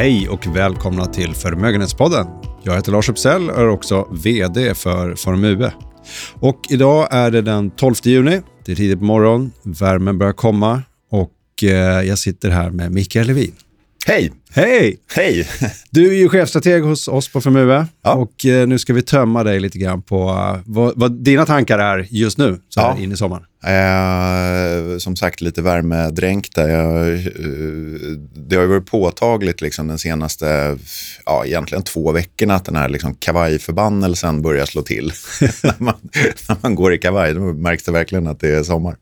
Hej och välkomna till Förmögenhetspodden. Jag heter Lars Uppsell och är också VD för Formue. Och idag är det den 12 juni. Det är tidigt på morgonen. Värmen börjar komma och eh, jag sitter här med Mikael Levin. Hej! Hej! Hej! Du är ju chefstrateg hos oss på Formue Ja. och eh, nu ska vi tömma dig lite grann på eh, vad, vad dina tankar är just nu, så här Ja. in i sommaren. Eh, som sagt, lite värmedränkta. Jag, eh, det har ju varit påtagligt liksom, den senaste, ja, egentligen två veckorna att den här liksom, kavajförbannelsen börjar slå till. när, man, när man går i kavaj, då märks det verkligen att det är sommar.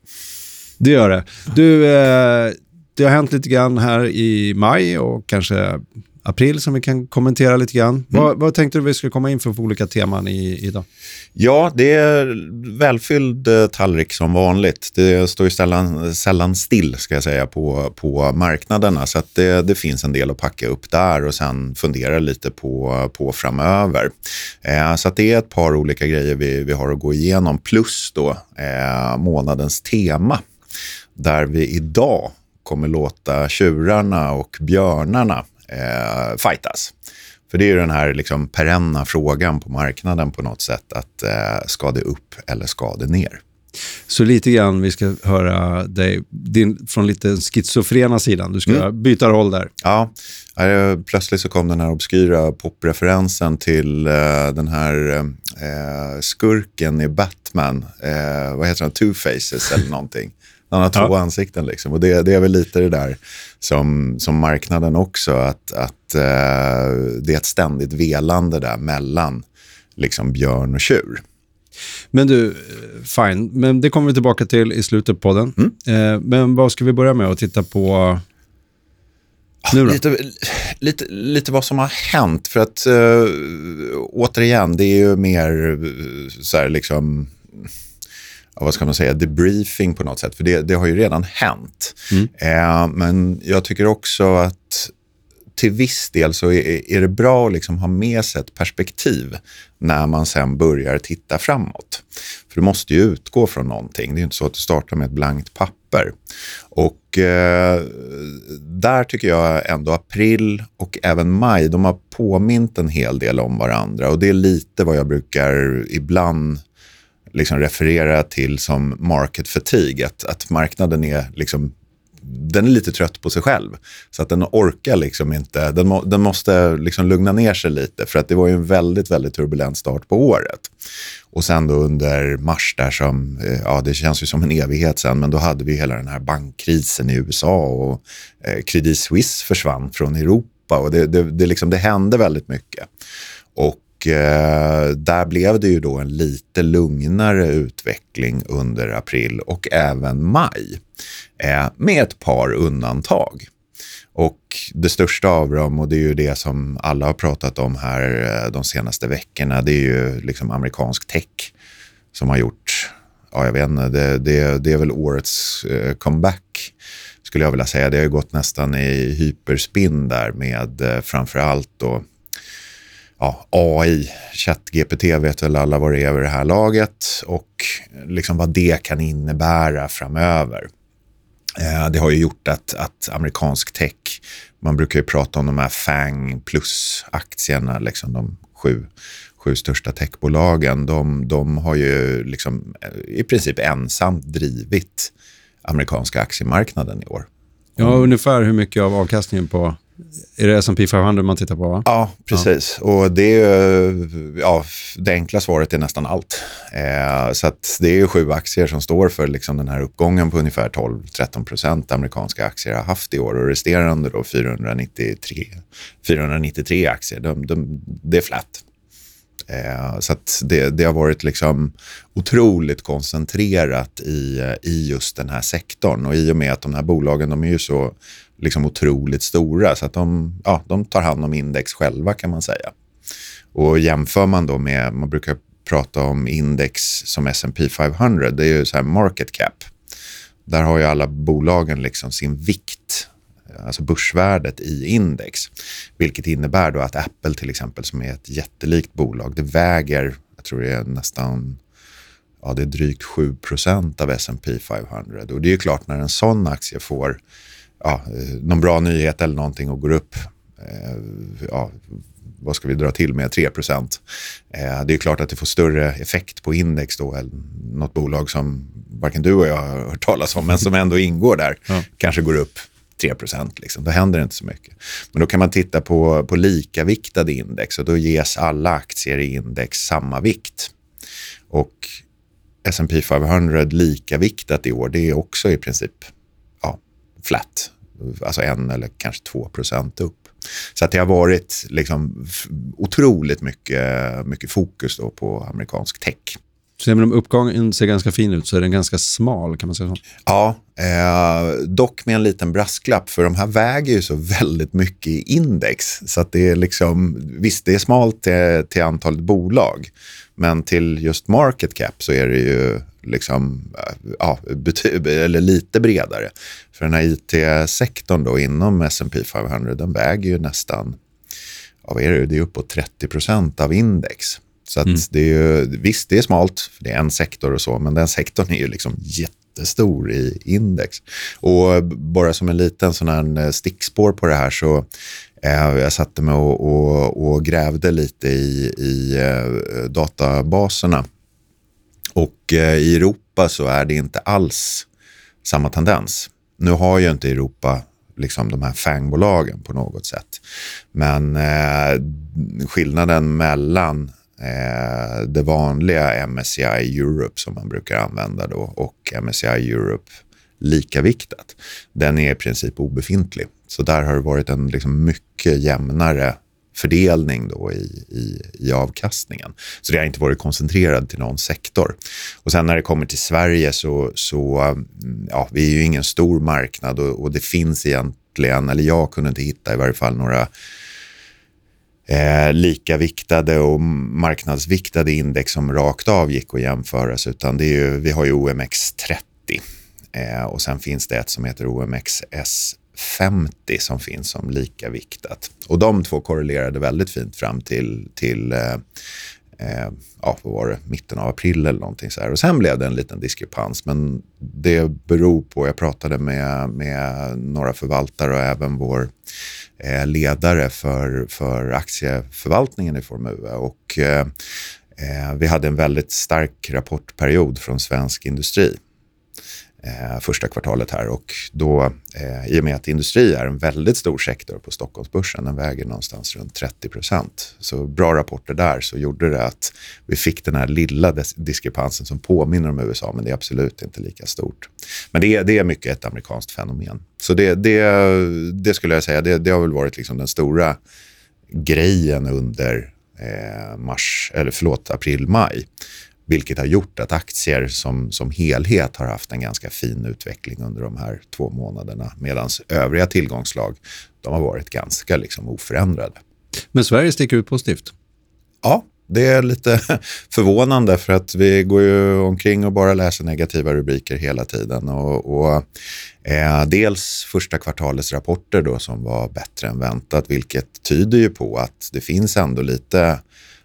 Det gör det. Du, eh, det har hänt lite grann här i maj och kanske april som vi kan kommentera lite grann. Vad, vad tänkte du vi skulle komma in för, för olika teman i, idag? Ja, det är välfylld eh, tallrik som vanligt. Det står ju sällan, sällan still ska jag säga på, på marknaderna. Så att det, det finns en del att packa upp där och sen fundera lite på, på framöver. Eh, så att det är ett par olika grejer vi, vi har att gå igenom. Plus då eh, månadens tema. Där vi idag kommer låta tjurarna och björnarna eh, fightas. För det är ju den här liksom perenna frågan på marknaden på något sätt. att eh, Ska det upp eller ska det ner? Så lite grann, vi ska höra dig din, från lite schizofrena sidan. Du ska byta roll där. Ja, plötsligt så kom den här obskyra popreferensen till eh, den här eh, skurken i Batman. Eh, vad heter han? Two Faces eller någonting. Han har två Ja. ansikten. Liksom. Och det, det är väl lite det där som, som marknaden också. Att, att eh, det är ett ständigt velande där mellan liksom, björn och tjur. Men du, fine. Men det kommer vi tillbaka till i slutet på den. Eh, men vad ska vi börja med att titta på nu då? Lite, lite, lite vad som har hänt. För att eh, återigen, det är ju mer eh, så här liksom vad ska man säga, debriefing på något sätt. För det, det har ju redan hänt. Eh, men jag tycker också att till viss del så är, är det bra att liksom ha med sig ett perspektiv när man sen börjar titta framåt. För du måste ju utgå från någonting. Det är ju inte så att du startar med ett blankt papper. Och eh, där tycker jag ändå april och även maj, de har påmint en hel del om varandra. Och det är lite vad jag brukar ibland liksom referera till som market fatigue. Att, att marknaden är liksom den är lite trött på sig själv. Så att den orkar liksom inte, den, må, den måste liksom lugna ner sig lite. För att det var ju en väldigt, väldigt turbulent start på året. Och sen då under mars där som, eh, ja det känns ju som en evighet sen, men då hade vi hela den här bankkrisen i USA och eh, Credit Suisse försvann från Europa. Och det, det, det, liksom, det hände väldigt mycket. Och eh, där blev det ju då en lite lugnare utveckling under april och även maj. Eh, med ett par undantag. Och det största av dem, och det är ju det som alla har pratat om här eh, de senaste veckorna, det är ju liksom amerikansk tech som har gjort, ja jag vet inte, det, det, det är väl årets eh, comeback skulle jag vilja säga. Det har ju gått nästan i hyperspinn där med eh, framförallt framför allt då ja, AI, ChatGPT vet väl alla vad det är vid det här laget och eh, liksom vad det kan innebära framöver. Eh, det har ju gjort att, att amerikansk tech, man brukar ju prata om de här FANG plus-aktierna, liksom de sju, sju största techbolagen, de, de har ju liksom eh, i princip ensamt drivit amerikanska aktiemarknaden i år. Ja, ungefär hur mycket av avkastningen på... Är det S&P 500 man tittar på? Va? Ja, precis. Och det, ja, det enkla svaret är nästan allt. Eh, så det är ju sju aktier som står för liksom den här uppgången på ungefär 12-13 procent amerikanska aktier har haft i år och resterande då 493, 493 aktier, de, de, det är flat. Eh, så det, det har varit liksom otroligt koncentrerat i, i just den här sektorn. Och i och med att de här bolagen de är ju så liksom otroligt stora så att de, ja, de tar hand om index själva kan man säga. Och jämför man då med, man brukar prata om index som S&P 500, det är ju så här market cap. Där har ju alla bolagen liksom sin vikt, alltså börsvärdet i index. Vilket innebär då att Apple till exempel som är ett jättelikt bolag, det väger, jag tror det är nästan ja, det är drygt 7% av S&P 500. Och det är ju klart när en sån aktie får ja, eh, någon bra nyhet eller någonting och går upp eh, ja, vad ska vi dra till med, 3 procent. Eh, det är klart att det får större effekt på index då, än något bolag som varken du och jag har hört talas om, men som ändå ingår där, ja. kanske går upp 3 procent. Liksom. Då händer det inte så mycket. Men då kan man titta på, på likaviktade index och då ges alla aktier i index samma vikt. Och S&P 500 likaviktat i år, det är också i princip flat. Alltså en eller kanske två procent upp. Så att det har varit liksom otroligt mycket, mycket fokus då på amerikansk tech. Så även om uppgången ser ganska fin ut så är den ganska smal kan man säga så? Ja, eh, dock med en liten brasklapp för de här väger ju så väldigt mycket i index. Så att det är liksom, visst det är smalt till, till antalet bolag. Men till just market cap så är det ju liksom, ja, eller lite bredare. För den här it-sektorn då inom S&P 500 den väger ju nästan, ja, vad är det, det är uppåt 30 procent av index. Så mm. det är ju, visst, det är smalt, för det är en sektor och så, men den sektorn är ju liksom jättestor i index. Och bara som en liten sån här eh, stickspår på det här så eh, jag satte mig och, och, och grävde lite i, i eh, databaserna. Och eh, i Europa så är det inte alls samma tendens. Nu har ju inte Europa liksom de här fangbolagen på något sätt. Men eh, skillnaden mellan eh, det vanliga MSCI Europe som man brukar använda då och MSCI Europe likaviktat, den är i princip obefintlig. Så där har det varit en liksom mycket jämnare fördelning då i, i, i, avkastningen. Så det har inte varit koncentrerat till någon sektor. Och sen när det kommer till Sverige så, så mm, ja, vi är ju ingen stor marknad och, och det finns egentligen, eller jag kunde inte hitta i varje fall några eh, likaviktade och marknadsviktade index som rakt av gick att jämföras, utan det är ju, vi har ju OMX30 eh, och sen finns det ett som heter OMXS 50 som finns som likaviktat. Och de två korrelerade väldigt fint fram till, till eh, eh, ja, vad var det, mitten av april eller någonting så här. Och sen blev det en liten diskrepans, men det beror på, jag pratade med, med några förvaltare och även vår eh, ledare för, för aktieförvaltningen i Formue och eh, eh vi hade en väldigt stark rapportperiod från svensk industri eh, första kvartalet här och då eh, i och med att industri är en väldigt stor sektor på Stockholmsbörsen, den väger någonstans runt 30 procent. Så bra rapporter där så gjorde det att vi fick den här lilla diskrepansen som påminner om USA, men det är absolut inte lika stort. Men det är, det är mycket ett amerikanskt fenomen. Så det, det, det skulle jag säga, det, det har väl varit liksom den stora grejen under eh, mars, eller förlåt, april, maj vilket har gjort att aktier som, som helhet har haft en ganska fin utveckling under de här två månaderna medan övriga tillgångslag de har varit ganska liksom oförändrade. Men Sverige sticker ut positivt? Ja, det är lite förvånande för att vi går ju omkring och bara läser negativa rubriker hela tiden. Och, och eh, dels första kvartalets rapporter då som var bättre än väntat, vilket tyder ju på att det finns ändå lite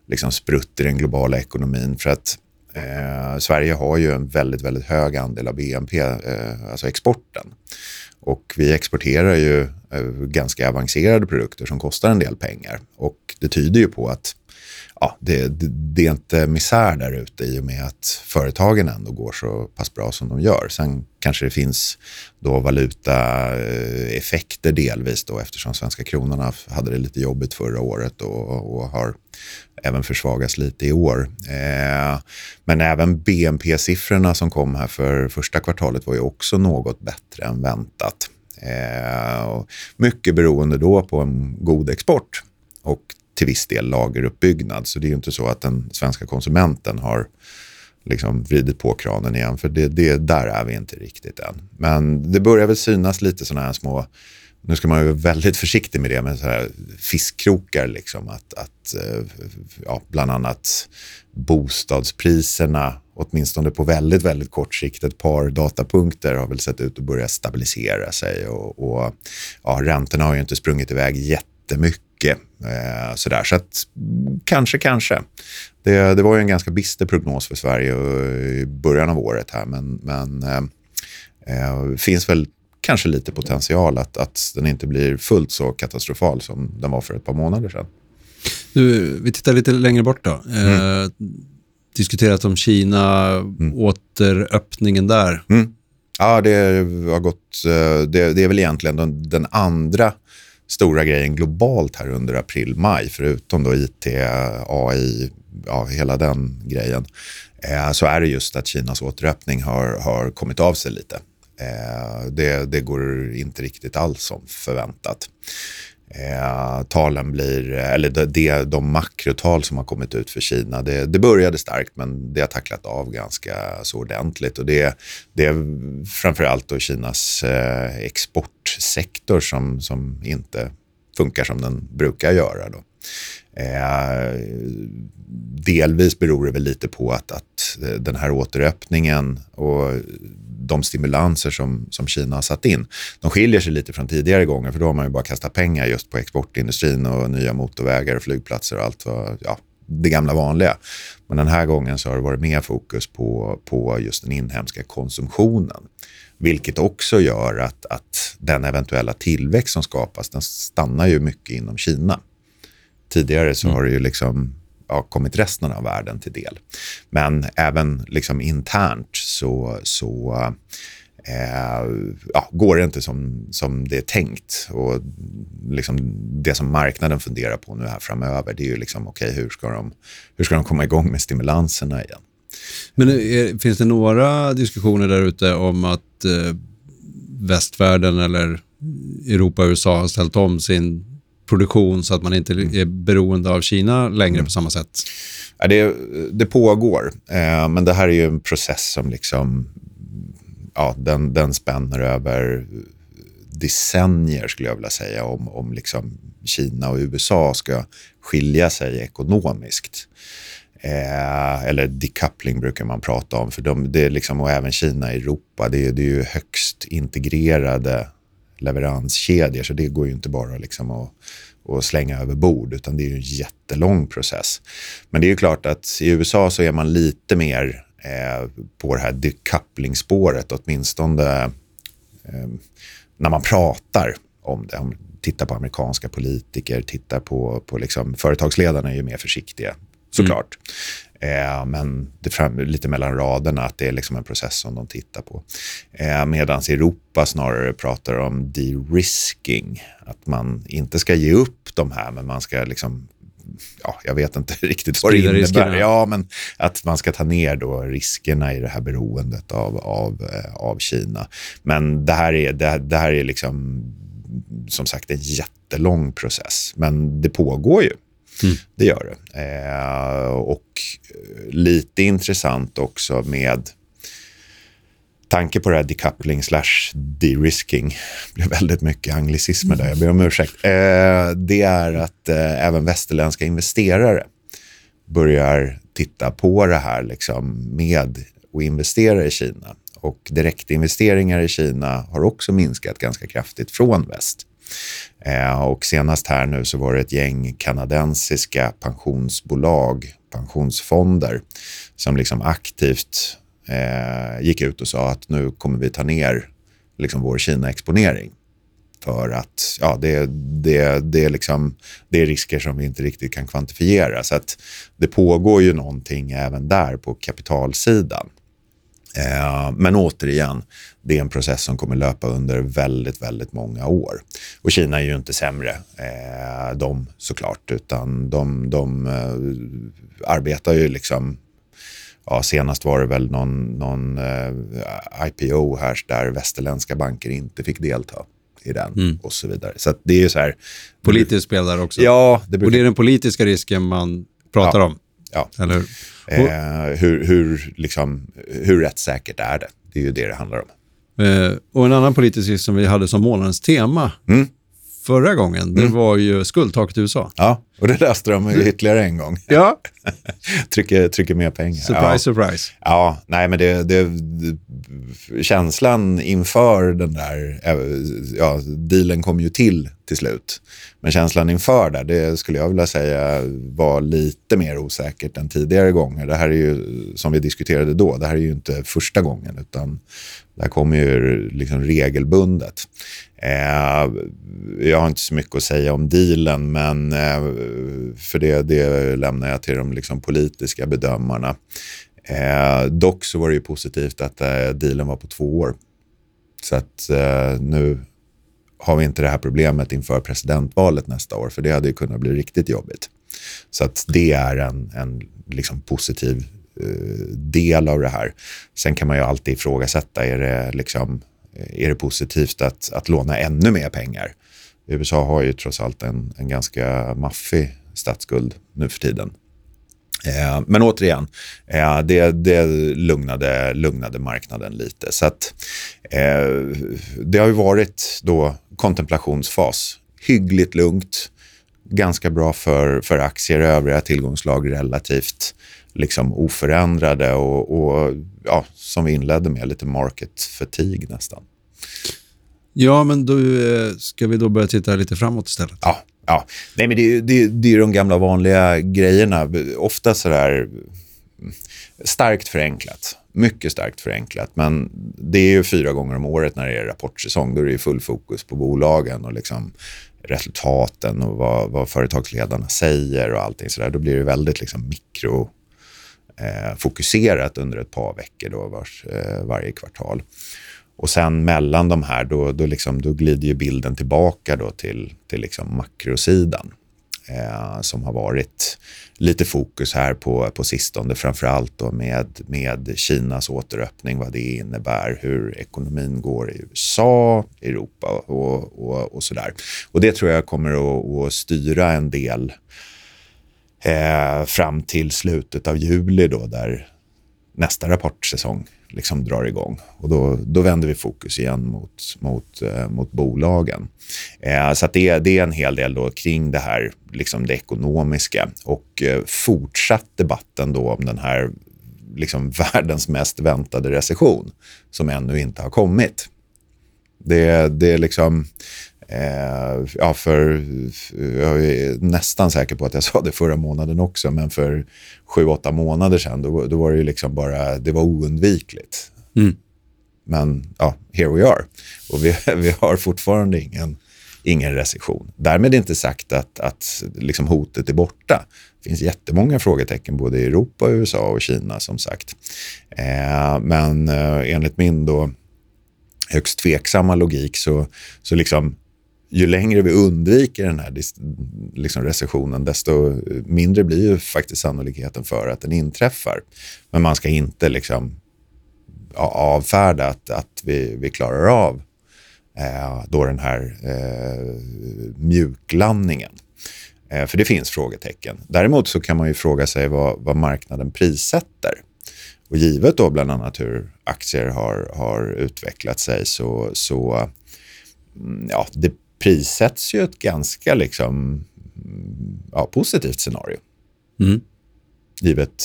liksom sprutt i den globala ekonomin. För att Eh, Sverige har ju en väldigt, väldigt hög andel av BNP, eh, alltså exporten. Och vi exporterar ju eh, ganska avancerade produkter som kostar en del pengar. Och det tyder ju på att ja, det, det, det, är inte misär där ute i och med att företagen ändå går så pass bra som de gör. Sen kanske det finns då valutaeffekter eh, delvis då eftersom svenska kronorna hade det lite jobbigt förra året och, och har även försvagats lite i år. Eh, men även BNP-siffrorna som kom här för första kvartalet var ju också något bättre än väntat. Eh, mycket beroende då på en god export och till viss del lageruppbyggnad. Så det är ju inte så att den svenska konsumenten har liksom vridit på kranen igen, för det, det, där är vi inte riktigt än. Men det börjar väl synas lite sådana här små nu ska man ju vara väldigt försiktig med det, men så här fiskkrokar. Liksom, att, att, eh, ja, bland annat bostadspriserna, åtminstone på väldigt, väldigt kort sikt, ett par datapunkter har väl sett ut att börja stabilisera sig. Och, och ja, räntorna har ju inte sprungit iväg jättemycket. Eh, sådär. Så att kanske, kanske. Det, det var ju en ganska bister prognos för Sverige i början av året här, men, men eh, eh finns väl kanske lite potential att, att den inte blir fullt så katastrofal som den var för ett par månader sedan. Du, vi tittar lite längre bort då. Mm. Eh, diskuterat om Kina, mm. återöppningen där. Mm. Ja, det har gått... Eh, det, det, är väl egentligen den, den, andra stora grejen globalt här under april-maj, förutom då IT, AI, ja, hela den grejen, eh, så är det just att Kinas återöppning har, har kommit av sig lite. Eh, det, det går inte riktigt alls som förväntat. Eh, talen blir, eh, eller det, de makrotal som har kommit ut för Kina, det, det, började starkt men det har tacklat av ganska så ordentligt. Och det, det är framförallt då Kinas eh, exportsektor som, som inte funkar som den brukar göra. Då. Eh, delvis beror det väl lite på att, att eh, den här återöppningen och de stimulanser som, som Kina har satt in, de skiljer sig lite från tidigare gånger för då har man ju bara kastat pengar just på exportindustrin och nya motorvägar och flygplatser och allt vad, ja, det gamla vanliga. Men den här gången så har det varit mer fokus på, på just den inhemska konsumtionen. Vilket också gör att, att den eventuella tillväxt som skapas, den stannar ju mycket inom Kina. Tidigare så mm. har det ju liksom ja, kommit resten av världen till del. Men även liksom internt så, så eh, ja, går det inte som, som det är tänkt. Och liksom det som marknaden funderar på nu här framöver det är ju liksom, okay, hur, ska de, hur ska de komma igång med stimulanserna igen? Men är, finns det några diskussioner där ute om att eh, västvärlden eller Europa och USA har ställt om sin produktion så att man inte mm. är beroende av Kina längre mm. på samma sätt? Ja, det, det pågår, eh, men det här är ju en process som liksom, ja, den, den spänner över decennier skulle jag vilja säga om, om liksom Kina och USA ska skilja sig ekonomiskt. Eh, eller decoupling brukar man prata om, för de, det är liksom, och även Kina och Europa, det, det är ju högst integrerade leveranskedjor, så det går ju inte bara liksom att, att slänga över bord, utan det är en jättelång process. Men det är ju klart att i USA så är man lite mer eh, på det här decoupling-spåret, åtminstone eh, när man pratar om det. Om tittar på amerikanska politiker, tittar på, på liksom, företagsledarna är ju mer försiktiga såklart. Eh, men det fram, lite mellan raderna att det är liksom en process som de tittar på. Eh, Medan Europa snarare pratar om de-risking, att man inte ska ge upp de här, men man ska liksom ja, jag vet inte riktigt vad det innebär. Riskerna. Ja, men att man ska ta ner då riskerna i det här beroendet av, av, eh, av Kina. Men det här är, det, det här är liksom, som sagt en jättelång process. Men det pågår ju. Mm. Det gör det. Eh, och eh, lite intressant också med tanke på det här decoupling slash de-risking, det blev väldigt mycket anglicismer där, jag ber om ursäkt. Eh, det är att eh, även västerländska investerare börjar titta på det här liksom, med att investera i Kina. Och direktinvesteringar i Kina har också minskat ganska kraftigt från väst. Eh, och senast här nu så var det ett gäng kanadensiska pensionsbolag, pensionsfonder, som liksom aktivt eh, gick ut och sa att nu kommer vi ta ner liksom vår Kina-exponering. För att ja, det, det, det, är liksom, det är risker som vi inte riktigt kan kvantifiera. Så att det pågår ju någonting även där på kapitalsidan. Eh, men återigen, det är en process som kommer löpa under väldigt, väldigt många år. Och Kina är ju inte sämre, eh, de såklart, utan de, de eh, arbetar ju liksom Ja, senast var det väl någon, någon IPO här där västerländska banker inte fick delta i den mm. och så vidare. Så det är ju så här... Politiskt spelar också. Ja. Det brukar... Och det är den politiska risken man pratar ja. om. Ja. Eller hur? Eh, hur, hur, liksom, hur rättssäkert är det? Det är ju det det handlar om. Eh, och en annan politisk risk som vi hade som månadens tema mm. Förra gången, det mm. var ju skuldtaket i USA. Ja. Och det löste de ytterligare en gång. Ja. trycker, trycker mer pengar. Surprise, ja. surprise. Ja, nej men det, det, känslan inför den där, eh, ja, dealen kom ju till till slut. Men känslan inför där, det skulle jag vilja säga var lite mer osäkert än tidigare gånger. Det här är ju, som vi diskuterade då, det här är ju inte första gången utan det här kommer ju liksom regelbundet. Eh, jag har inte så mycket att säga om dealen, men eh, för det, det lämnar jag till de liksom politiska bedömarna. Eh, dock så var det ju positivt att eh, dealen var på två år. Så att eh, nu har vi inte det här problemet inför presidentvalet nästa år, för det hade ju kunnat bli riktigt jobbigt. Så att det är en, en liksom positiv eh, del av det här. Sen kan man ju alltid ifrågasätta, är det, liksom, är det positivt att, att låna ännu mer pengar? USA har ju trots allt en, en ganska maffig statsskuld nu för tiden. Eh, men återigen, eh, det, det lugnade, lugnade marknaden lite. Så att, eh, det har ju varit då kontemplationsfas. Hyggligt lugnt, ganska bra för, för aktier och övriga tillgångslag relativt liksom oförändrade och, och ja, som vi inledde med, lite market fatigue nästan. Ja, men då eh, ska vi då börja titta lite framåt istället. Ja, ja. Nej, men det, det, det är de gamla vanliga grejerna. Ofta så där starkt förenklat. Mycket starkt förenklat. Men det är ju fyra gånger om året när det är rapportsäsong. Då är det full fokus på bolagen och liksom resultaten och vad, vad företagsledarna säger och allting sådär. Då blir det väldigt liksom mikro eh, fokuserat under ett par veckor då, vars, eh, varje kvartal. Och sen mellan de här, då, då, liksom, då glider ju bilden tillbaka då till, till liksom makrosidan. Eh, som har varit lite fokus här på, på sistone, framför allt då med, med Kinas återöppning, vad det innebär, hur ekonomin går i USA, Europa och, och, och sådär. Och det tror jag kommer att, att styra en del eh, fram till slutet av juli då, där nästa rapportsäsong liksom drar igång. Och då, då vänder vi fokus igen mot, mot, eh, mot bolagen. Eh, så det, det är en hel del då kring det här, liksom det ekonomiska och eh, fortsatt debatten då om den här liksom världens mest väntade recession som ännu inte har kommit. Det, det är liksom... Eh, ja, för, jag är nästan säker på att jag sa det förra månaden också, men för sju, åtta månader sedan då, då var det ju liksom bara, det var oundvikligt. Mm. Men ja, here we are. Och vi, vi har fortfarande ingen, ingen recession. Därmed inte sagt att, att liksom hotet är borta. Det finns jättemånga frågetecken både i Europa, USA och Kina som sagt. Eh, men eh, enligt min då högst tveksamma logik så, så liksom ju längre vi undviker den här liksom recessionen, desto mindre blir ju faktiskt sannolikheten för att den inträffar. Men man ska inte liksom avfärda att, att vi, vi klarar av eh, då den här eh, mjuklandningen. Eh, för det finns frågetecken. Däremot så kan man ju fråga sig vad, vad marknaden prissätter. Och givet då bland annat hur aktier har, har utvecklat sig så, så mm, ja, det prissätts ju ett ganska liksom, ja, positivt scenario. Mm. Givet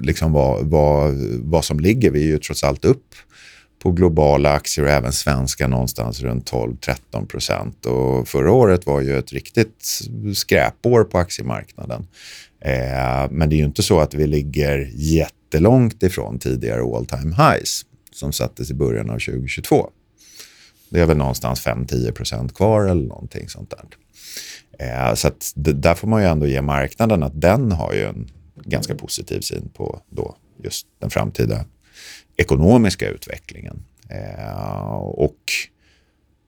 liksom vad, vad, vad som ligger. Vi är ju trots allt upp på globala aktier och även svenska någonstans runt 12-13 procent. Och förra året var ju ett riktigt skräpår på aktiemarknaden. Eh, men det är ju inte så att vi ligger jättelångt ifrån tidigare all time highs som sattes i början av 2022. Det är väl någonstans 5-10 procent kvar eller någonting sånt där. Eh, så att där får man ju ändå ge marknaden att den har ju en ganska positiv syn på då just den framtida ekonomiska utvecklingen. Eh, och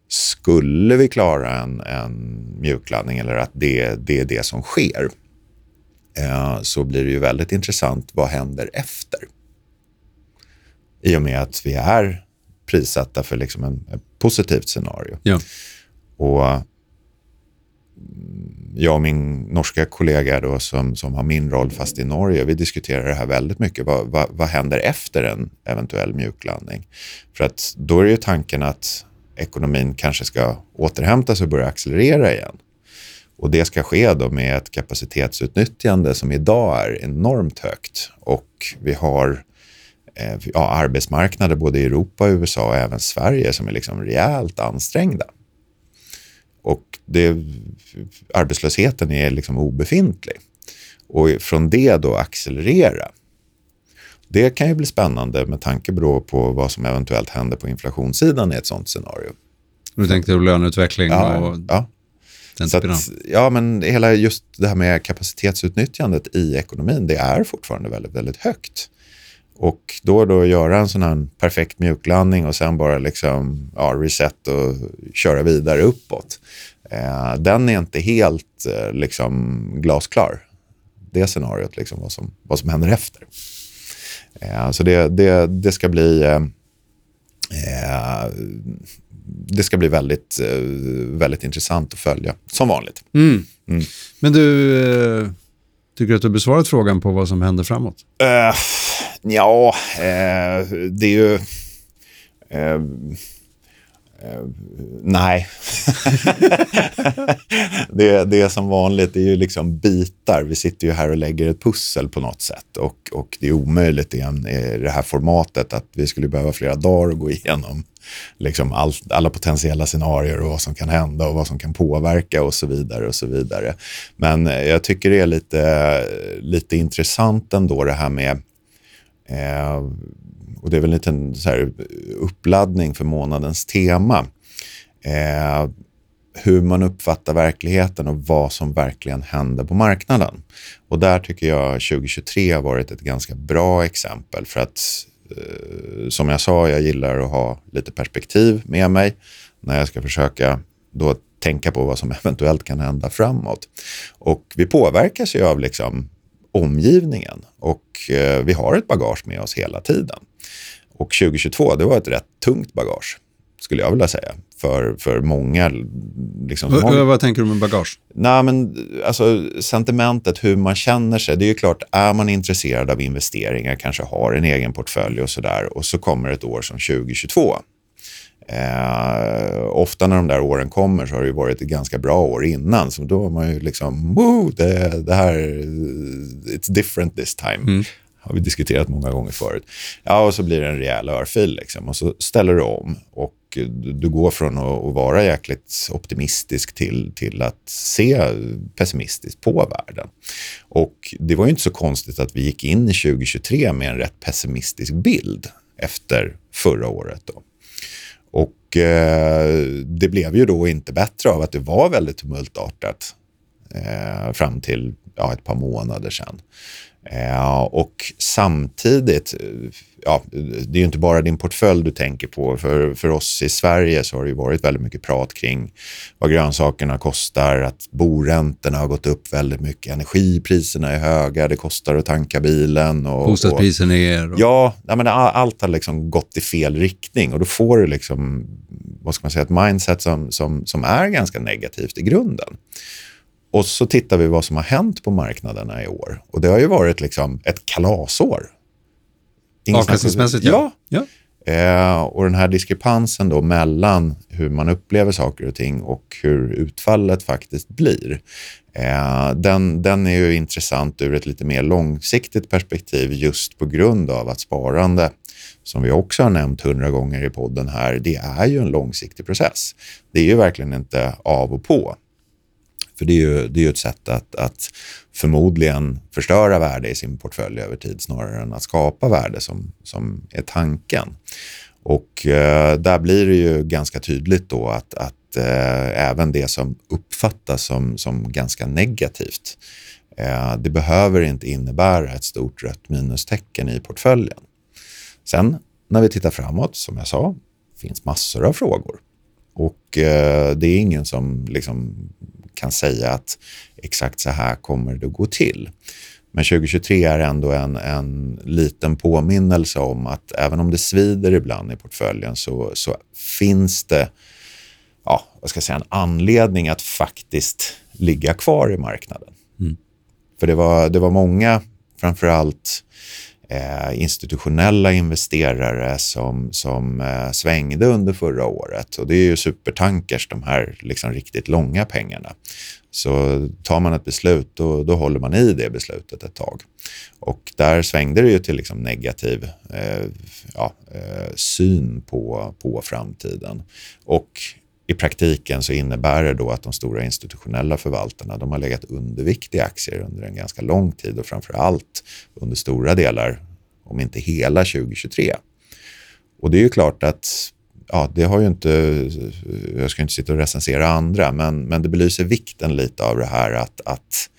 skulle vi klara en, en mjuklandning eller att det, det är det som sker eh, så blir det ju väldigt intressant vad händer efter. I och med att vi är prissatta för liksom en, positivt scenario. Ja. Och mm, jag och min norska kollega då, som, som har min roll fast i Norge, vi diskuterar det här väldigt mycket. Vad, vad, vad händer efter en eventuell mjuklandning? För att då är ju tanken att ekonomin kanske ska återhämta sig och börja accelerera igen. Och det ska ske då med ett kapacitetsutnyttjande som idag är enormt högt. Och vi har ja, arbetsmarknader både i Europa, USA och även Sverige som är liksom rejält ansträngda. Och det, arbetslösheten är liksom obefintlig. Och från det då accelerera. Det kan ju bli spännande med tanke på vad som eventuellt händer på inflationssidan i ett sånt scenario. Du tänkte löneutveckling ja, och ja. den Så typen av... att, ja, men hela just det här med kapacitetsutnyttjandet i ekonomin, det är fortfarande väldigt, väldigt högt. Och då då göra en sån här perfekt mjuklandning och sen bara liksom, ja, reset och köra vidare uppåt. Eh, den är inte helt eh, liksom, glasklar. Det scenariot, liksom, vad, som, vad som händer efter. Eh, så det, det, det ska bli... Eh, eh, det ska bli väldigt, eh, väldigt intressant att följa, som vanligt. Mm. Mm. Men du, tycker du att du har besvarat frågan på vad som händer framåt? Ja, eh, det är ju... eh, eh, nej. det, det är som vanligt, det är ju liksom bitar. Vi sitter ju här och lägger ett pussel på något sätt. Och, och det är omöjligt i, i det här formatet att vi skulle behöva flera dagar att gå igenom liksom all, alla potentiella scenarier och vad som kan hända och vad som kan påverka och så vidare. och så vidare. Men eh, jag tycker det är lite, lite intressant ändå det här med eh, och det är väl en liten så här uppladdning för månadens tema. Eh, hur man uppfattar verkligheten och vad som verkligen händer på marknaden. Och där tycker jag 2023 har varit ett ganska bra exempel för att eh, som jag sa, jag gillar att ha lite perspektiv med mig när jag ska försöka då tänka på vad som eventuellt kan hända framåt. Och vi påverkas ju av liksom omgivningen och eh, vi har ett bagage med oss hela tiden. Och 2022, det var ett rätt tungt bagage, skulle jag vilja säga, för, för många. Liksom, V- många vad tänker du med bagage? Nej, men alltså sentimentet, hur man känner sig. Det är ju klart, är man intresserad av investeringar, kanske har en egen portfölj och sådär och så kommer ett år som 2022. Eh, ofta när de där åren kommer så har det varit ett ganska bra år innan. Så då har man ju liksom, Woo, det, det här, it's different this time. Mm. har vi diskuterat många gånger förut. Ja, och så blir det en rejäl örfil liksom. Och så ställer du om och du, du går från att, att vara jäkligt optimistisk till, till att se pessimistiskt på världen. Och det var ju inte så konstigt att vi gick in i 2023 med en rätt pessimistisk bild efter förra året. Då. Och eh, det blev ju då inte bättre av att det var väldigt tumultartat eh, fram till ja, ett par månader sedan. Eh, och samtidigt, eh, ja, det är ju inte bara din portfölj du tänker på. För, för oss i Sverige så har det ju varit väldigt mycket prat kring vad grönsakerna kostar, att boräntorna har gått upp väldigt mycket, energipriserna är höga, det kostar att tanka bilen. Och, och, Bostadspriser ner? Och... Ja, nej, men all- allt har liksom gått i fel riktning och då får du liksom, vad ska man säga, ett mindset som, som, som är ganska negativt i grunden. Och så tittar vi vad som har hänt på marknaderna i år. Och det har ju varit liksom ett kalasår. Avkastningsmässigt, ja. ja. Eh, och den här diskrepansen då mellan hur man upplever saker och ting och hur utfallet faktiskt blir. Eh, den, den är ju intressant ur ett lite mer långsiktigt perspektiv just på grund av att sparande, som vi också har nämnt hundra gånger i podden här, det är ju en långsiktig process. Det är ju verkligen inte av och på. För det är ju, det är ju ett sätt att, att förmodligen förstöra värde i sin portfölj över tid snarare än att skapa värde som, som är tanken. Och eh, där blir det ju ganska tydligt då att, att eh, även det som uppfattas som, som ganska negativt, eh, det behöver inte innebära ett stort rött minustecken i portföljen. Sen när vi tittar framåt, som jag sa, finns massor av frågor. Och eh, det är ingen som liksom kan säga att exakt så här kommer det att gå till. Men 2023 är ändå en, en liten påminnelse om att även om det svider ibland i portföljen så, så finns det ja, vad ska jag säga, en anledning att faktiskt ligga kvar i marknaden. Mm. För det var, det var många, framförallt eh, institutionella investerare som, som eh, svängde under förra året. Och det är ju supertankers, de här liksom riktigt långa pengarna. Så tar man ett beslut, då, då håller man i det beslutet ett tag. Och där svängde det ju till liksom negativ eh, ja, eh, syn på, på framtiden. Och i praktiken så innebär det då att de stora institutionella förvaltarna de har legat undervikt i aktier under en ganska lång tid och framför allt under stora delar, om inte hela 2023. Och det är ju klart att ja, det har ju inte, jag ska inte sitta och recensera andra, men, men det belyser vikten lite av det här att, att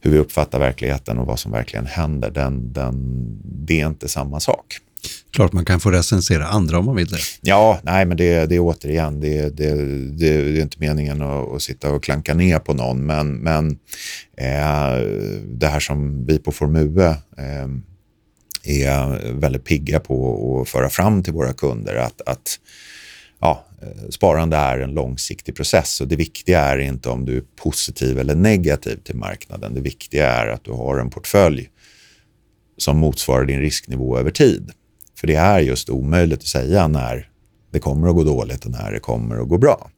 hur vi uppfattar verkligheten och vad som verkligen händer, den, den, det är inte samma sak. Klart man kan få recensera andra om man vill det. Ja, nej men det, det är återigen, det, det, det, är inte meningen att, att, sitta och klanka ner på någon, men, men eh, det här som vi på Formue eh, är väldigt pigga på att föra fram till våra kunder, att, att ja, eh, sparande är en långsiktig process och det viktiga är inte om du är positiv eller negativ till marknaden. Det viktiga är att du har en portfölj som motsvarar din risknivå över tid. För det är just omöjligt att säga när det kommer att gå dåligt och när det kommer att gå bra.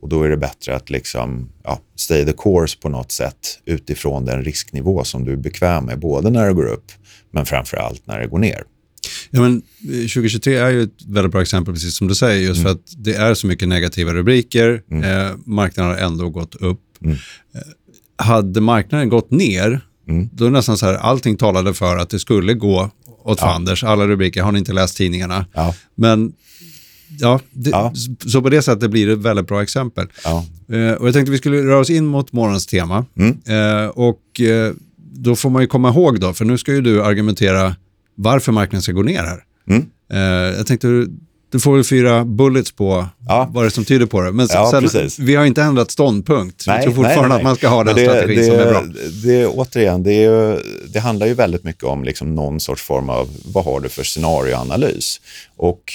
Och då är det bättre att liksom, ja, stay the course på något sätt utifrån den risknivå som du är bekväm med, både när det går upp men framför allt när det går ner. Ja, men 2023 är ju ett väldigt bra exempel, precis som du säger, just mm. för att det är så mycket negativa rubriker. Mm. Eh, marknaden har ändå gått upp. Mm. Eh, hade marknaden gått ner, mm. då är det nästan så här, allting talade för att det skulle gå åt fanders. Alla rubriker, har ni inte läst tidningarna? Men ja, det, ja, så på det sättet blir det ett väldigt bra exempel. Ja. Eh, och jag tänkte vi skulle röra oss in mot morgonens tema. Mm. Eh, och eh, då får man ju komma ihåg då, för nu ska ju du argumentera varför marknaden ska gå ner här. Mm. Eh, jag tänkte, du får väl fyra bullets på ja. vad det är som tyder på det. Men ja, sen, vi har inte ändrat ståndpunkt. Nej, vi tror fortfarande nej, nej. att man ska ha den det, strategin det, som är bra. Det, återigen, det, är, det handlar ju väldigt mycket om liksom någon sorts form av vad har du för scenarioanalys. Och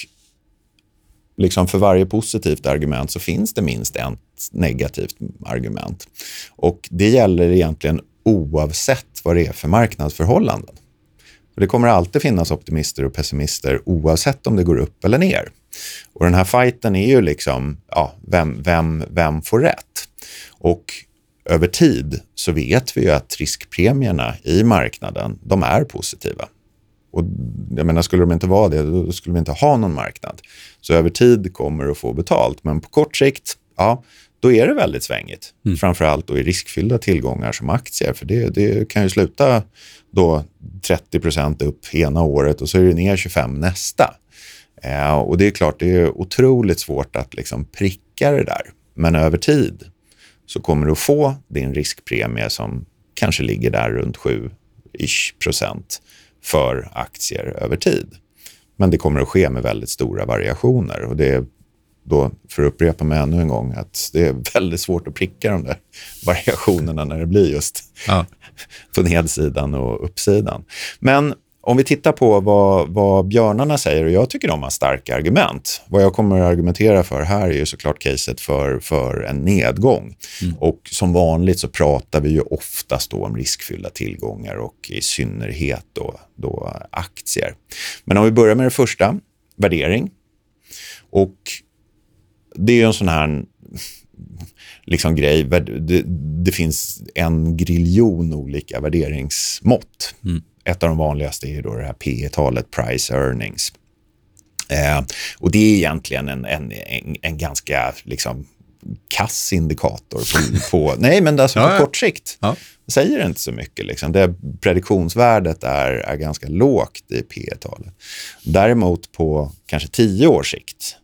liksom för varje positivt argument så finns det minst ett negativt argument. Och det gäller egentligen oavsett vad det är för marknadsförhållanden. Och det kommer alltid finnas optimister och pessimister oavsett om det går upp eller ner. Och den här fighten är ju liksom, ja, vem, vem, vem får rätt? Och över tid så vet vi ju att riskpremierna i marknaden, de är positiva. Och jag menar, skulle de inte vara det, då skulle vi inte ha någon marknad. Så över tid kommer du att få betalt, men på kort sikt, ja, då är det väldigt svängigt. Mm. Framförallt då i riskfyllda tillgångar som aktier, för det, det kan ju sluta då 30 procent upp ena året och så är det ner 25 nästa. Eh, och det är klart, det är otroligt svårt att liksom pricka det där. Men över tid så kommer du att få din riskpremie som kanske ligger där runt 7 procent för aktier över tid. Men det kommer att ske med väldigt stora variationer och det då, för att upprepa mig ännu en gång, att det är väldigt svårt att pricka de där variationerna när det blir just ja. på nedsidan och uppsidan. Men om vi tittar på vad, vad björnarna säger, och jag tycker de har starka argument. Vad jag kommer att argumentera för här är ju såklart caset för, för en nedgång. Mm. Och som vanligt så pratar vi ju oftast då om riskfyllda tillgångar och i synnerhet då, då aktier. Men om vi börjar med det första, värdering. Och det är en sån här liksom grej. Det, det finns en griljon olika värderingsmått. Mm. Ett av de vanligaste är då det här P talet price earnings. Eh, och det är egentligen en, en, en, en ganska liksom, kass indikator på, på nej men alltså ja, på kort sikt. Ja. säger inte så mycket. Liksom. Det prediktionsvärdet är, är ganska lågt i P talet Däremot på kanske tio års sikt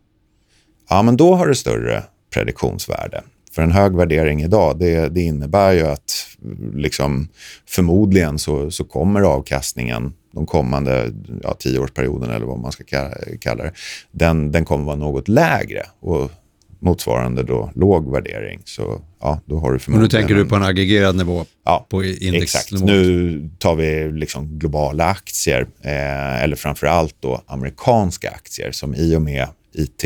ja men då har det större prediktionsvärde. För en hög värdering idag, det, det innebär ju att liksom, förmodligen så, så kommer avkastningen de kommande ja, tioårsperioden eller vad man ska kalla det, den, den kommer vara något lägre. Och motsvarande då låg värdering. Så ja, då har du förmodligen... Och nu tänker du på en aggregerad nivå ja, på indexnivå? Exakt. Nu tar vi liksom globala aktier, eh, eller framför allt då amerikanska aktier som i och med IT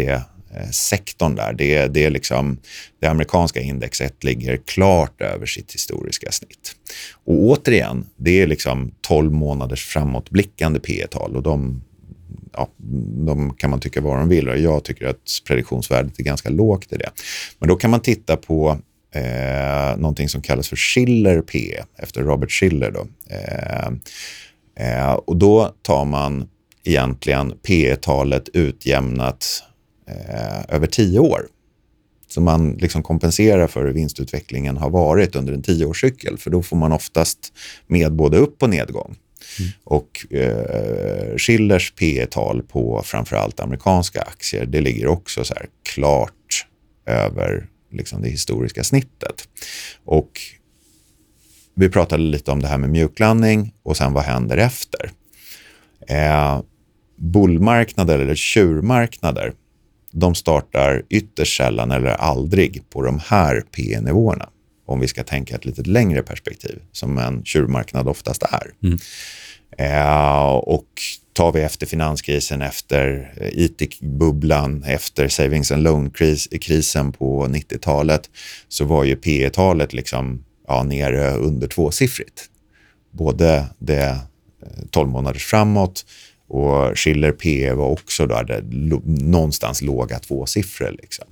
Eh, sektorn där. Det, det, är liksom, det amerikanska indexet ligger klart över sitt historiska snitt. Och återigen, det är liksom 12 månaders framåtblickande P tal och de, ja, de kan man tycka vad de vill och jag tycker att prediktionsvärdet är ganska lågt i det. Men då kan man titta på eh, någonting som kallas för Schiller P efter Robert Schiller. Då. Eh, eh, och då tar man egentligen P talet utjämnat eh, över tio år. Så man liksom kompenserar för hur vinstutvecklingen har varit under en tioårscykel. För då får man oftast med både upp och nedgång. Mm. Och eh, Schillers P tal på framförallt amerikanska aktier, det ligger också så klart över liksom det historiska snittet. Och vi pratade lite om det här med mjuklandning och sen vad händer efter? Eh, bullmarknader eller tjurmarknader, de startar ytterst sällan eller aldrig på de här P-nivåerna. Om vi ska tänka ett lite längre perspektiv, som en tjurmarknad oftast är. Mm. Eh, och tar vi efter finanskrisen, efter IT-bubblan, efter savings and loan-krisen på 90-talet så var ju P talet liksom, ja, nere under tvåsiffrigt. Både det 12 eh, månaders framåt och Schiller P var också där, någonstans låga tvåsiffror. Liksom.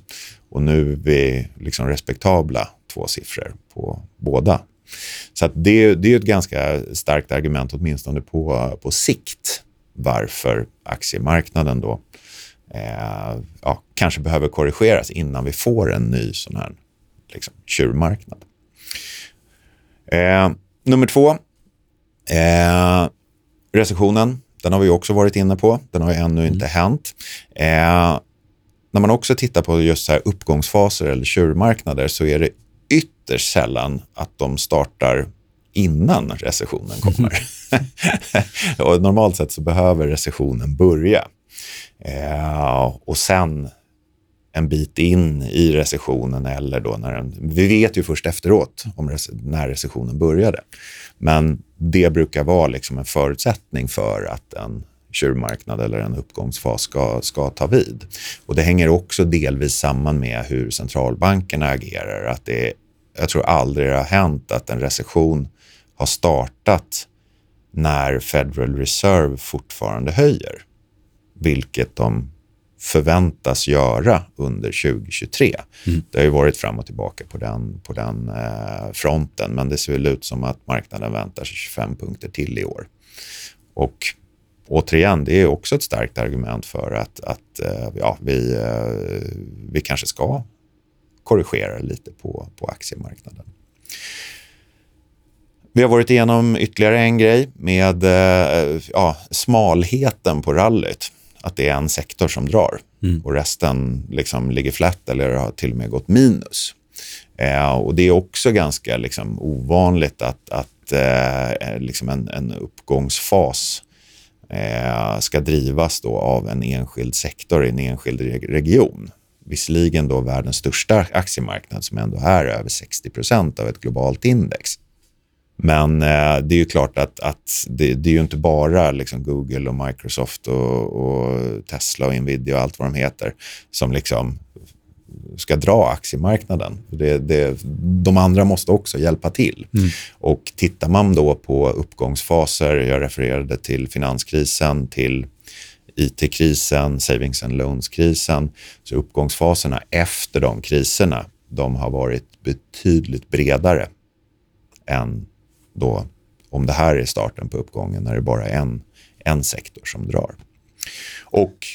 Och nu är vi liksom respektabla tvåsiffror på båda. Så det, det är ett ganska starkt argument, åtminstone på, på sikt, varför aktiemarknaden då eh, ja, kanske behöver korrigeras innan vi får en ny sån här liksom, tjurmarknad. Eh, nummer två, eh, recessionen. Den har vi också varit inne på. Den har ju ännu inte mm. hänt. Eh, när man också tittar på just så uppgångsfaser eller tjurmarknader så är det ytterst sällan att de startar innan recessionen kommer. och normalt sett så behöver recessionen börja. Eh, och sen en bit in i recessionen eller då när den, vi vet ju först efteråt om när recessionen började. Men det brukar vara liksom en förutsättning för att en tjurmarknad eller en uppgångsfas ska, ska ta vid. Och det hänger också delvis samman med hur centralbankerna agerar. Att det, jag tror aldrig det har hänt att en recession har startat när Federal Reserve fortfarande höjer, vilket de förväntas göra under 2023. Mm. Det har ju varit fram och tillbaka på den, på den eh, fronten, men det ser väl ut som att marknaden väntar sig 25 punkter till i år. Och återigen, det är också ett starkt argument för att, att eh, ja, vi, eh, vi kanske ska korrigera lite på, på aktiemarknaden. Vi har varit igenom ytterligare en grej med eh, ja, smalheten på rallyt. Att det är en sektor som drar mm. och resten liksom ligger flat eller har till och med gått minus. Eh, och Det är också ganska liksom, ovanligt att, att eh, liksom en, en uppgångsfas eh, ska drivas då av en enskild sektor i en enskild region. Visserligen då världens största aktiemarknad som ändå är över 60 procent av ett globalt index. Men eh, det är ju klart att, att det, det, är ju inte bara liksom Google och Microsoft och, och, Tesla och Nvidia och allt vad de heter som liksom ska dra aktiemarknaden. Det, det, de andra måste också hjälpa till. Mm. Och tittar man då på uppgångsfaser, jag refererade till finanskrisen, till IT-krisen, savings and loans-krisen, så uppgångsfaserna efter de kriserna, de har varit betydligt bredare än då om det här är starten på uppgången när det bara är en, en sektor som drar. Och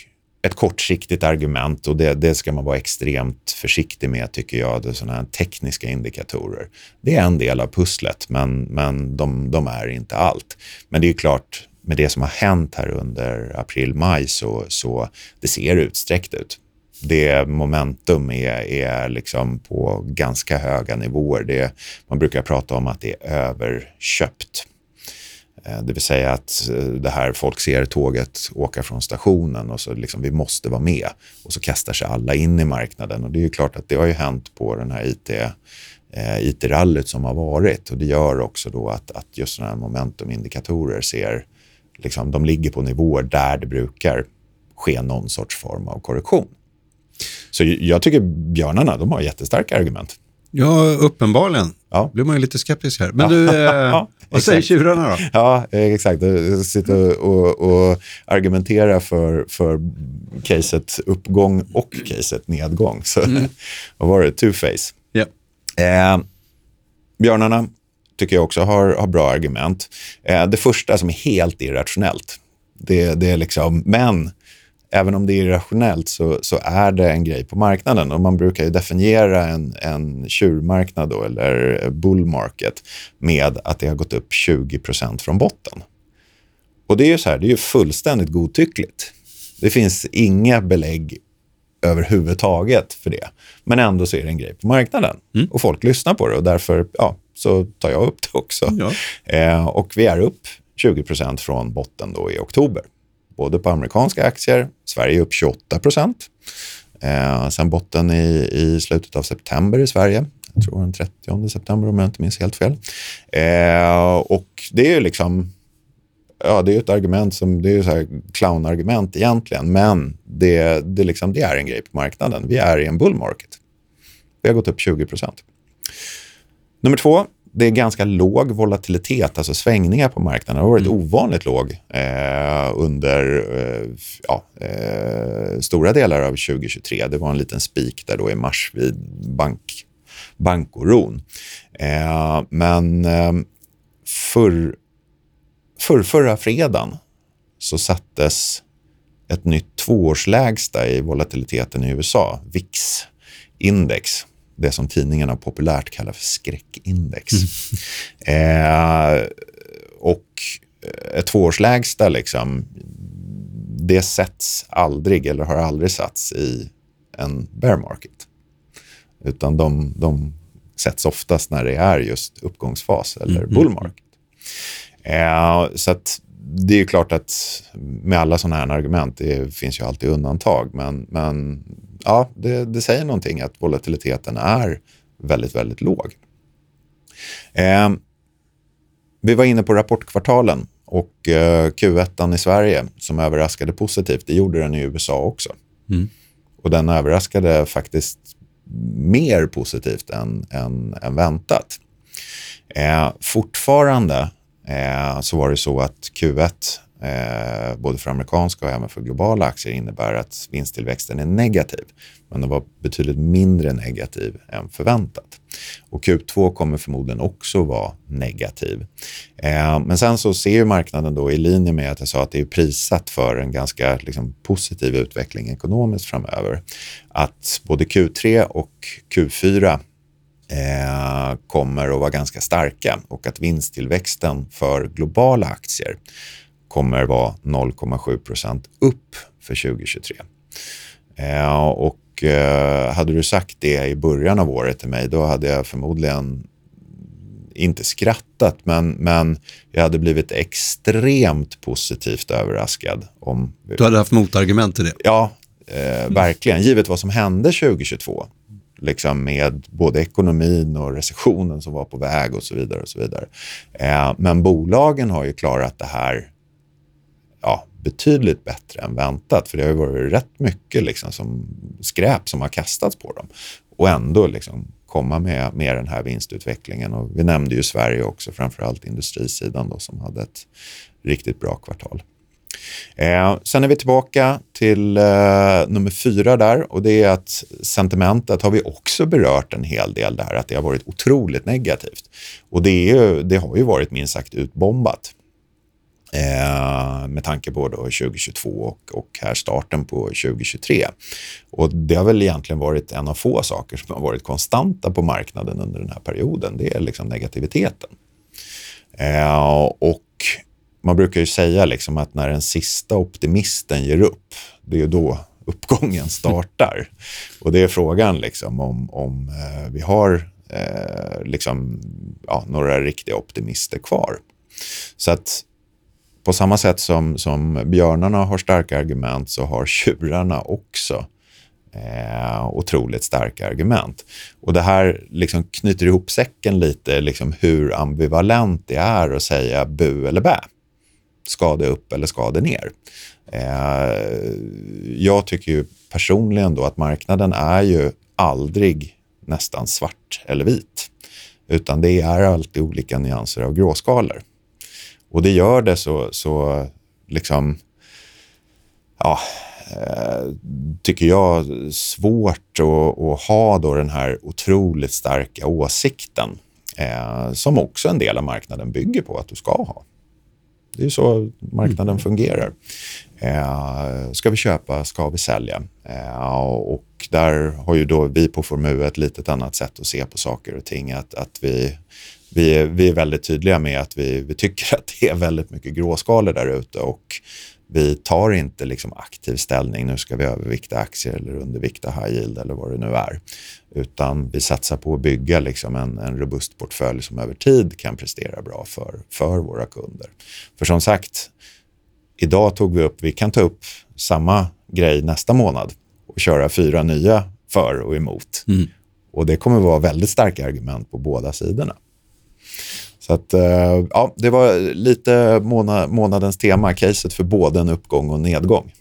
ett kortsiktigt argument och det, det, ska man vara extremt försiktig med tycker jag, det är sådana här tekniska indikatorer. Det är en del av pusslet men, men de, de är inte allt. Men det är klart, med det som har hänt här under april-maj så, så det ser utsträckt ut det momentum är, är liksom på ganska höga nivåer. Det, man brukar prata om att det är överköpt. Eh, det vill säga att eh, det här folk ser tåget åka från stationen och så liksom vi måste vara med och så kastar sig alla in i marknaden och det är ju klart att det har ju hänt på den här IT eh, IT-rallyt som har varit och det gör också då att, att just sådana här momentumindikatorer ser, liksom, de ligger på nivåer där det brukar ske någon sorts form av korrektion. Så jag tycker björnarna, de har jättestarka argument. Ja, uppenbarligen. Ja. blir man ju lite skeptisk här. Men du, eh, vad säger tjurarna då? Ja, exakt. Sitter och, och argumenterar för, för caset uppgång och caset nedgång. Så mm. vad var det? Two-face. Yeah. Eh, björnarna tycker jag också har, har bra argument. Eh, det första som är helt irrationellt, det, det är liksom, men även om det är irrationellt så, så är det en grej på marknaden. Och man brukar ju definiera en, en tjurmarknad då, eller bull market med att det har gått upp 20% från botten. Och det är ju så här, det är ju fullständigt godtyckligt. Det finns inga belägg överhuvudtaget för det. Men ändå så är det en grej på marknaden mm. och folk lyssnar på det och därför ja, så tar jag upp det också. Ja. Eh, och vi är upp 20% från botten då i oktober. Både på amerikanska aktier, Sverige är upp 28 Eh, sen botten i, i slutet av september i Sverige. Jag tror den 30 september om jag inte minns helt fel. Eh, och det är liksom ja, det är ett argument som, det är ju så här clownargument egentligen, men det, det, liksom, det är en grej på marknaden. Vi är i en bull market. Vi har gått upp 20 procent. Nummer två, det är ganska låg volatilitet, alltså svängningar på marknaden. Det har varit mm. ovanligt låg eh, under eh, ja, eh, stora delar av 2023. Det var en liten spik där då i mars vid bank, bankoron. Eh, men eh, för för förra fredagen så sattes ett nytt tvåårslägsta i volatiliteten i USA, VIX-index. Det som tidningarna populärt kallar för skräckindex. Mm. Eh, och ett tvåårslägsta, liksom, det sätts aldrig eller har aldrig satts i en bear market. Utan de, de sätts oftast när det är just uppgångsfas eller mm. bull market. Eh, så att det är klart att med alla sådana här argument, det finns ju alltid undantag, men, men ja, det, det säger någonting att volatiliteten är väldigt, väldigt låg. Eh, vi var inne på rapportkvartalen och eh, Q1 i Sverige som överraskade positivt, det gjorde den i USA också. Mm. Och den överraskade faktiskt mer positivt än, än, än väntat. Eh, fortfarande eh, så var det så att Q1, eh, både för amerikanska och även för globala aktier, innebär att vinsttillväxten är negativ. Men den var betydligt mindre negativ än förväntat. Och Q2 kommer förmodligen också vara negativ. Eh, men sen så ser marknaden då i linje med att jag sa att det är prissatt för en ganska liksom, positiv utveckling ekonomiskt framöver. Att både Q3 och Q4 eh, kommer att vara ganska starka och att vinsttillväxten för globala aktier kommer att vara 0,7 procent upp för 2023. Eh, och eh, hade du sagt det i början av året till mig, då hade jag förmodligen inte skrattat, men, men jag hade blivit extremt positivt överraskad. Om... Du hade haft motargument till det? Ja, eh, verkligen. Givet vad som hände 2022 liksom med både ekonomin och recessionen som var på väg och så vidare. och så vidare. Eh, men bolagen har ju klarat det här ja, betydligt bättre än väntat. För det har ju varit rätt mycket liksom som skräp som har kastats på dem. Och ändå liksom komma med, med den här vinstutvecklingen. Och vi nämnde ju Sverige också, framförallt industrisidan då, som hade ett riktigt bra kvartal. Eh, sen är vi tillbaka till eh, nummer fyra där och det är att sentimentet har vi också berört en hel del där, att det har varit otroligt negativt. Och det, är ju, det har ju varit minst sagt utbombat. Eh, med tanke på då 2022 och, och här starten på 2023. Och det har väl egentligen varit en av få saker som har varit konstanta på marknaden under den här perioden. Det är liksom negativiteten. Eh, och man brukar ju säga liksom att när den sista optimisten ger upp, det är då uppgången startar. Och det är frågan liksom om, om eh, vi har eh, liksom, ja, några riktiga optimister kvar. Så att på samma sätt som, som björnarna har starka argument så har tjurarna också eh, otroligt starka argument. Och det här liksom knyter ihop säcken lite, liksom hur ambivalent det är att säga bu eller bä ska det upp eller ska det ner? Eh, jag tycker ju personligen då att marknaden är ju aldrig nästan svart eller vit, utan det är alltid olika nyanser av gråskalor. Och det gör det så, så liksom, ja, eh, tycker jag, svårt att, att, ha då den här otroligt starka åsikten eh, som också en del av marknaden bygger på att du ska ha. Det är så marknaden mm. fungerar. Eh, ska vi köpa, ska vi sälja? Eh, och där har ju då vi på Formue ett litet annat sätt att se på saker och ting. Att, att vi, vi, är, vi är väldigt tydliga med att vi, vi tycker att det är väldigt mycket gråskalor där ute och vi tar inte liksom aktiv ställning, nu ska vi övervikta aktier eller undervikta high yield eller vad det nu är. Utan vi satsar på att bygga liksom en, en robust portfölj som över tid kan prestera bra för, för våra kunder. För som sagt, idag tog vi upp, vi kan ta upp samma grej nästa månad och köra fyra nya för och emot. Mm. Och det kommer vara väldigt starka argument på båda sidorna. Så att, eh, ja, det var lite månadens tema, caset för både en uppgång och en nedgång.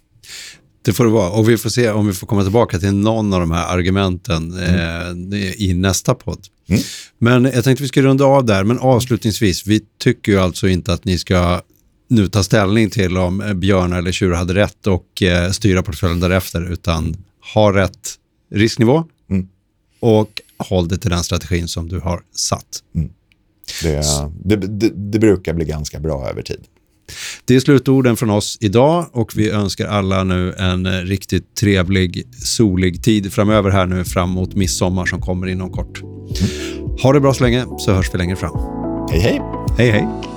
Det får det vara. Och vi får se om vi får komma tillbaka till någon av de här argumenten mm. eh, i nästa podd. Mm. Men jag tänkte vi ska runda av där, men avslutningsvis, vi tycker ju alltså inte att ni ska nu ta ställning till om Björn eller Tjur hade rätt och eh, styra portföljen därefter, utan ha rätt risknivå mm. och håll dig till den strategin som du har satt. Det, det, det, det brukar bli ganska bra över tid. Det är slutorden från oss idag och vi önskar alla nu en riktigt trevlig, solig tid framöver här nu fram mot midsommar som kommer inom kort. Ha det bra så länge så hörs vi längre fram. Hej hej. Hej hej.